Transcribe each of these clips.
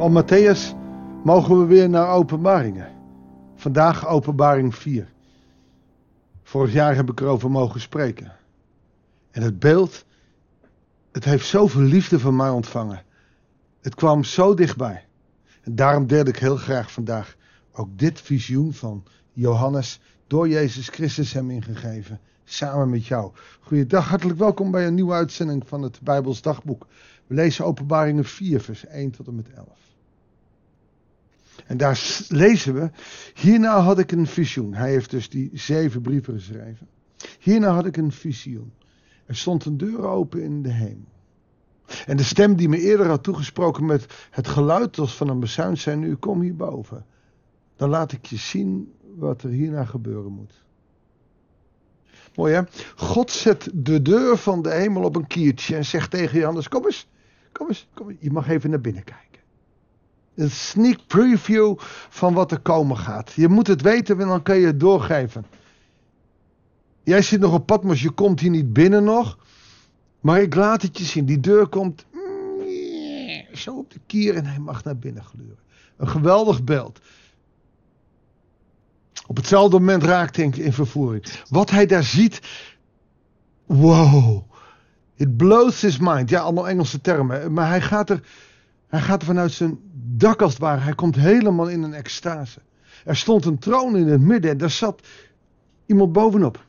Van Matthäus mogen we weer naar openbaringen. Vandaag openbaring 4. Vorig jaar heb ik erover mogen spreken. En het beeld, het heeft zoveel liefde van mij ontvangen. Het kwam zo dichtbij. En daarom deel ik heel graag vandaag ook dit visioen van Johannes door Jezus Christus hem ingegeven. Samen met jou. Goeiedag, hartelijk welkom bij een nieuwe uitzending van het Bijbels Dagboek. We lezen Openbaringen 4, vers 1 tot en met 11. En daar lezen we, hierna had ik een visioen. Hij heeft dus die zeven brieven geschreven. Hierna had ik een visioen. Er stond een deur open in de hemel. En de stem die me eerder had toegesproken met het geluid als van een bezuin zei nu, kom hierboven. Dan laat ik je zien wat er hierna gebeuren moet. Mooi hè? God zet de deur van de hemel op een kiertje en zegt tegen Johannes, kom eens, kom eens, kom eens. Je mag even naar binnen kijken. Een sneak preview van wat er komen gaat. Je moet het weten en dan kan je het doorgeven. Jij zit nog op Patmos, je komt hier niet binnen nog. Maar ik laat het je zien. Die deur komt zo op de kier en hij mag naar binnen gluren. Een geweldig beeld. Op hetzelfde moment raakt hij in vervoering. Wat hij daar ziet. Wow. It blows his mind. Ja, allemaal Engelse termen. Maar hij gaat er, hij gaat er vanuit zijn dak als het ware. Hij komt helemaal in een extase. Er stond een troon in het midden en daar zat iemand bovenop.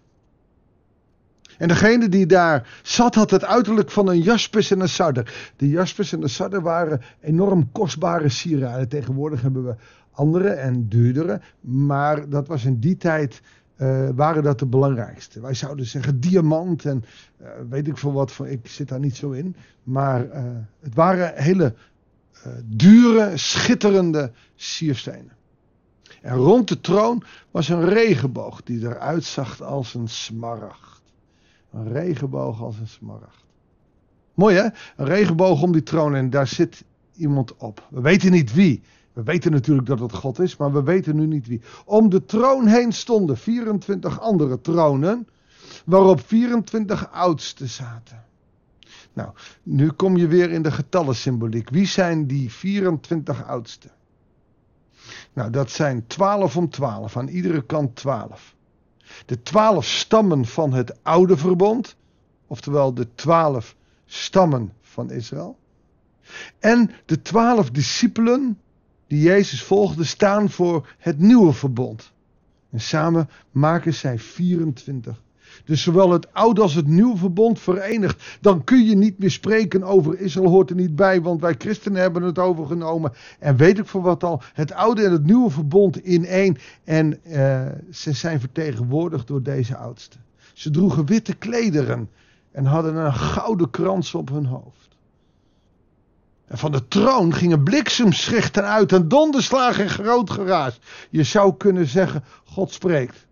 En degene die daar zat had het uiterlijk van een jaspis en een sarder. De jaspis en de sarder waren enorm kostbare sieraden. Tegenwoordig hebben we andere en duurdere. Maar dat was in die tijd, uh, waren dat de belangrijkste. Wij zouden zeggen diamant en uh, weet ik veel wat. Van, ik zit daar niet zo in. Maar uh, het waren hele dure, schitterende sierstenen. En rond de troon was een regenboog die eruit zag als een smaragd. Een regenboog als een smaragd. Mooi hè? Een regenboog om die troon en daar zit iemand op. We weten niet wie. We weten natuurlijk dat het God is, maar we weten nu niet wie. Om de troon heen stonden 24 andere tronen, waarop 24 oudsten zaten. Nou, nu kom je weer in de getallensymboliek. Wie zijn die 24 oudsten? Nou, dat zijn 12 om 12, aan iedere kant 12. De 12 stammen van het oude verbond, oftewel de 12 stammen van Israël. En de 12 discipelen die Jezus volgde staan voor het nieuwe verbond. En samen maken zij 24. Dus zowel het oude als het nieuwe verbond verenigd. Dan kun je niet meer spreken over Israël hoort er niet bij, want wij christenen hebben het overgenomen. En weet ik voor wat al, het oude en het nieuwe verbond in één. En uh, ze zijn vertegenwoordigd door deze oudsten. Ze droegen witte klederen en hadden een gouden krans op hun hoofd. En van de troon gingen bliksemschichten uit en donderslagen en groot geraas. Je zou kunnen zeggen, God spreekt.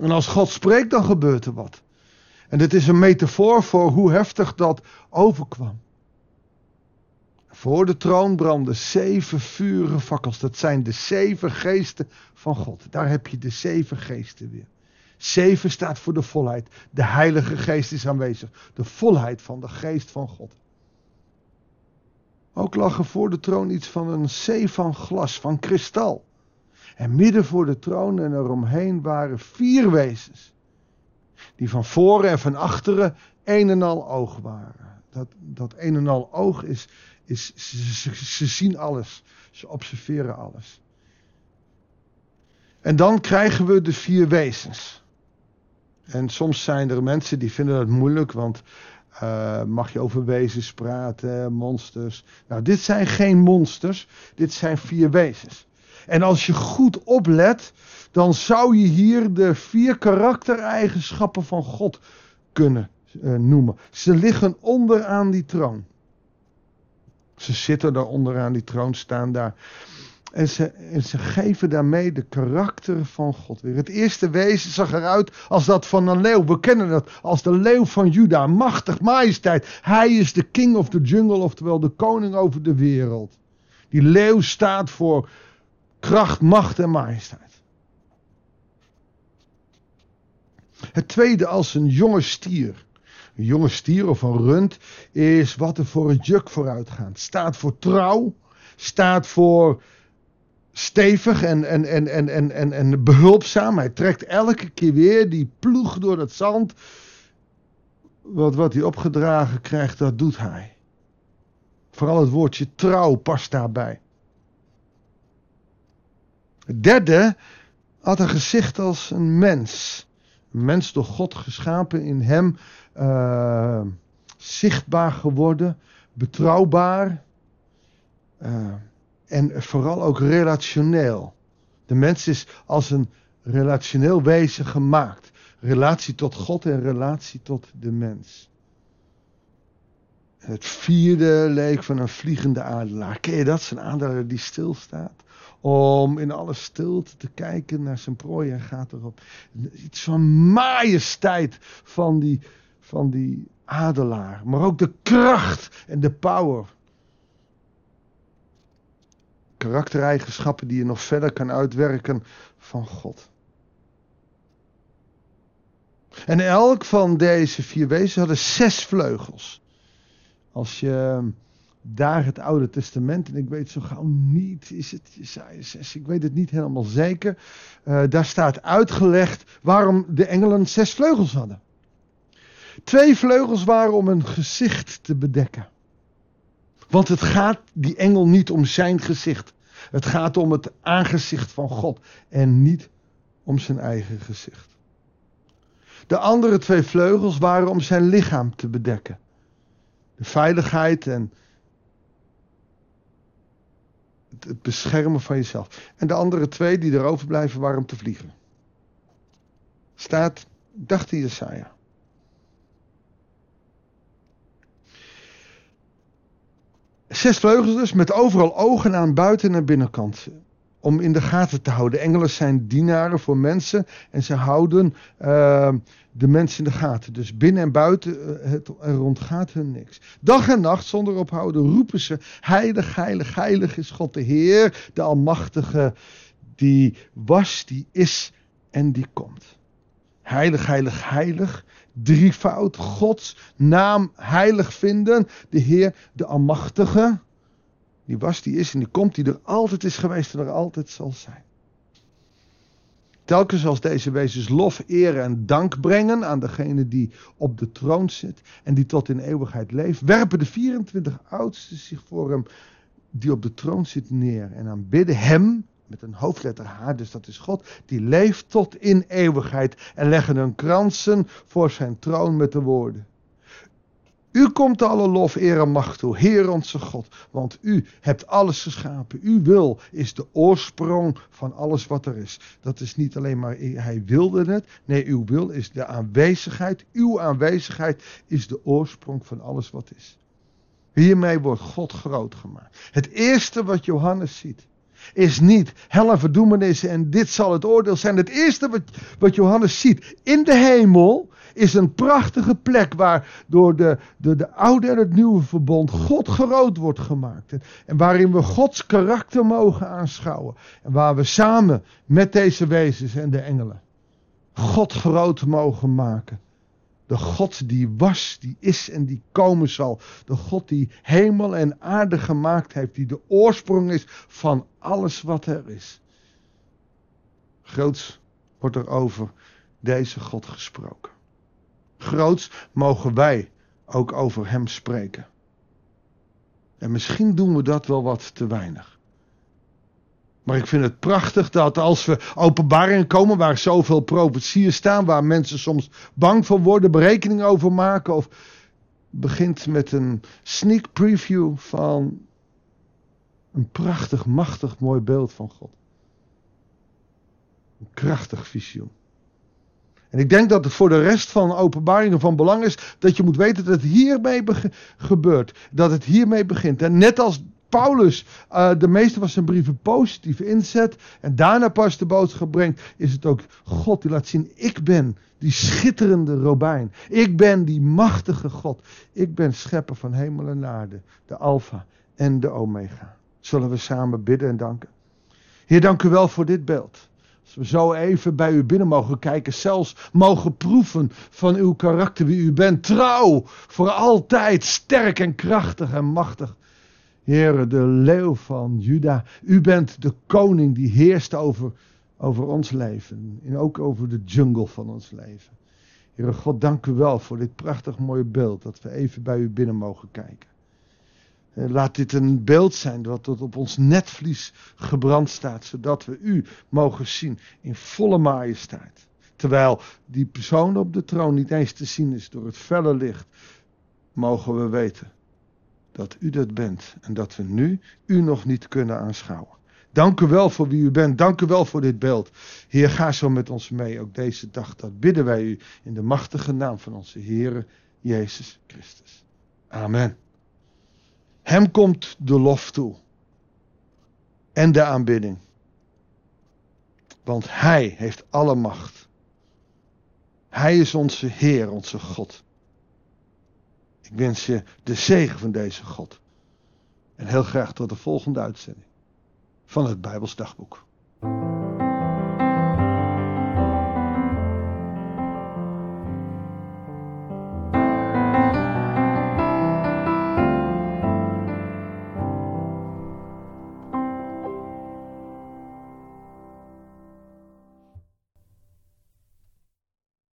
En als God spreekt, dan gebeurt er wat. En dit is een metafoor voor hoe heftig dat overkwam. Voor de troon brandden zeven vurige fakkels. Dat zijn de zeven geesten van God. Daar heb je de zeven geesten weer. Zeven staat voor de volheid. De Heilige Geest is aanwezig. De volheid van de Geest van God. Ook lag er voor de troon iets van een zee van glas, van kristal. En midden voor de troon en eromheen waren vier wezens. Die van voren en van achteren een en al oog waren. Dat, dat een en al oog is, is ze, ze zien alles. Ze observeren alles. En dan krijgen we de vier wezens. En soms zijn er mensen die vinden dat moeilijk, want uh, mag je over wezens praten, monsters. Nou, dit zijn geen monsters, dit zijn vier wezens. En als je goed oplet, dan zou je hier de vier karaktereigenschappen van God kunnen uh, noemen. Ze liggen onderaan die troon. Ze zitten daar onderaan die troon, staan daar. En ze, en ze geven daarmee de karakter van God weer. Het eerste wezen zag eruit als dat van een leeuw. We kennen het als de leeuw van Juda. Machtig, majesteit. Hij is de king of the jungle, oftewel de koning over de wereld. Die leeuw staat voor kracht, macht en majesteit. Het tweede als een jonge stier. Een jonge stier of een rund is wat er voor het juk vooruitgaat. Staat voor trouw, staat voor stevig en, en, en, en, en, en, en behulpzaam. Hij trekt elke keer weer die ploeg door het zand. Wat, wat hij opgedragen krijgt, dat doet hij. Vooral het woordje trouw past daarbij. Het derde had een gezicht als een mens. Een mens door God geschapen, in hem uh, zichtbaar geworden, betrouwbaar. Uh, en vooral ook relationeel. De mens is als een relationeel wezen gemaakt. Relatie tot God en relatie tot de mens. Het vierde leek van een vliegende adelaar. Ken je dat? Zo'n adelaar die stilstaat. Om in alle stilte te kijken naar zijn prooi en gaat erop. Iets van majesteit van die, van die adelaar. Maar ook de kracht en de power karaktereigenschappen die je nog verder kan uitwerken van God. En elk van deze vier wezens hadden zes vleugels. Als je daar het Oude Testament, en ik weet zo gauw niet, is het Jesaja 6, ik weet het niet helemaal zeker. Uh, daar staat uitgelegd waarom de engelen zes vleugels hadden. Twee vleugels waren om een gezicht te bedekken. Want het gaat die engel niet om zijn gezicht. Het gaat om het aangezicht van God en niet om zijn eigen gezicht. De andere twee vleugels waren om zijn lichaam te bedekken. De veiligheid en het beschermen van jezelf. En de andere twee die erover blijven waren om te vliegen. Staat, dacht Jesaja. Zes vleugels dus, met overal ogen aan buiten en binnenkant. Om in de gaten te houden. Engelen zijn dienaren voor mensen en ze houden uh, de mensen in de gaten. Dus binnen en buiten, uh, het, rondgaat hun niks. Dag en nacht, zonder ophouden, roepen ze: Heilig, heilig, heilig is God de Heer, de Almachtige, die was, die is en die komt. Heilig, heilig, heilig drievoud Gods naam heilig vinden. De Heer, de Almachtige. Die was, die is en die komt, die er altijd is geweest en er altijd zal zijn. Telkens als deze wezens lof, eer en dank brengen aan degene die op de troon zit en die tot in eeuwigheid leeft, werpen de 24 oudsten zich voor hem die op de troon zit neer en aanbidden hem met een hoofdletter H, dus dat is God, die leeft tot in eeuwigheid en leggen hun kransen voor zijn troon met de woorden. U komt alle lof, eer en macht toe, Heer onze God, want u hebt alles geschapen. Uw wil is de oorsprong van alles wat er is. Dat is niet alleen maar hij wilde het, nee, uw wil is de aanwezigheid. Uw aanwezigheid is de oorsprong van alles wat is. Hiermee wordt God groot gemaakt. Het eerste wat Johannes ziet, is niet hel en verdoemenis en dit zal het oordeel zijn. Het eerste wat, Johannes ziet in de hemel is een prachtige plek waar door de, de, de oude en het nieuwe verbond God groot wordt gemaakt. En waarin we Gods karakter mogen aanschouwen. En waar we samen met deze wezens en de engelen God groot mogen maken. De God die was, die is en die komen zal. De God die hemel en aarde gemaakt heeft. Die de oorsprong is van alles wat er is. Groots wordt er over deze God gesproken. Groots mogen wij ook over Hem spreken. En misschien doen we dat wel wat te weinig. Maar ik vind het prachtig dat als we openbaringen komen waar zoveel profetieën staan, waar mensen soms bang van worden, berekeningen over maken, of begint met een sneak preview van een prachtig, machtig, mooi beeld van God. Een krachtig visioen. En ik denk dat het voor de rest van openbaringen van belang is dat je moet weten dat het hiermee gebeurt. Dat het hiermee begint. En net als Paulus uh, de meeste van zijn brieven positief inzet en daarna pas de boodschap brengt, is het ook God die laat zien: ik ben die schitterende Robijn. Ik ben die machtige God. Ik ben schepper van hemel en aarde, de Alpha en de Omega. Zullen we samen bidden en danken? Heer, dank u wel voor dit beeld. Als we zo even bij u binnen mogen kijken, zelfs mogen proeven van uw karakter, wie u bent. Trouw, voor altijd, sterk en krachtig en machtig. Heere, de leeuw van Juda. U bent de koning die heerst over, over ons leven. En ook over de jungle van ons leven. Heere God, dank u wel voor dit prachtig mooie beeld. Dat we even bij u binnen mogen kijken. Laat dit een beeld zijn dat op ons netvlies gebrand staat. Zodat we u mogen zien in volle majesteit. Terwijl die persoon op de troon niet eens te zien is door het felle licht. Mogen we weten dat u dat bent en dat we nu u nog niet kunnen aanschouwen. Dank u wel voor wie u bent. Dank u wel voor dit beeld. Heer, ga zo met ons mee ook deze dag. Dat bidden wij u in de machtige naam van onze Heer Jezus Christus. Amen. Hem komt de lof toe. En de aanbidding. Want Hij heeft alle macht. Hij is onze Heer, onze God. Ik wens je de zegen van deze God. En heel graag tot de volgende uitzending van het Bijbels Dagboek.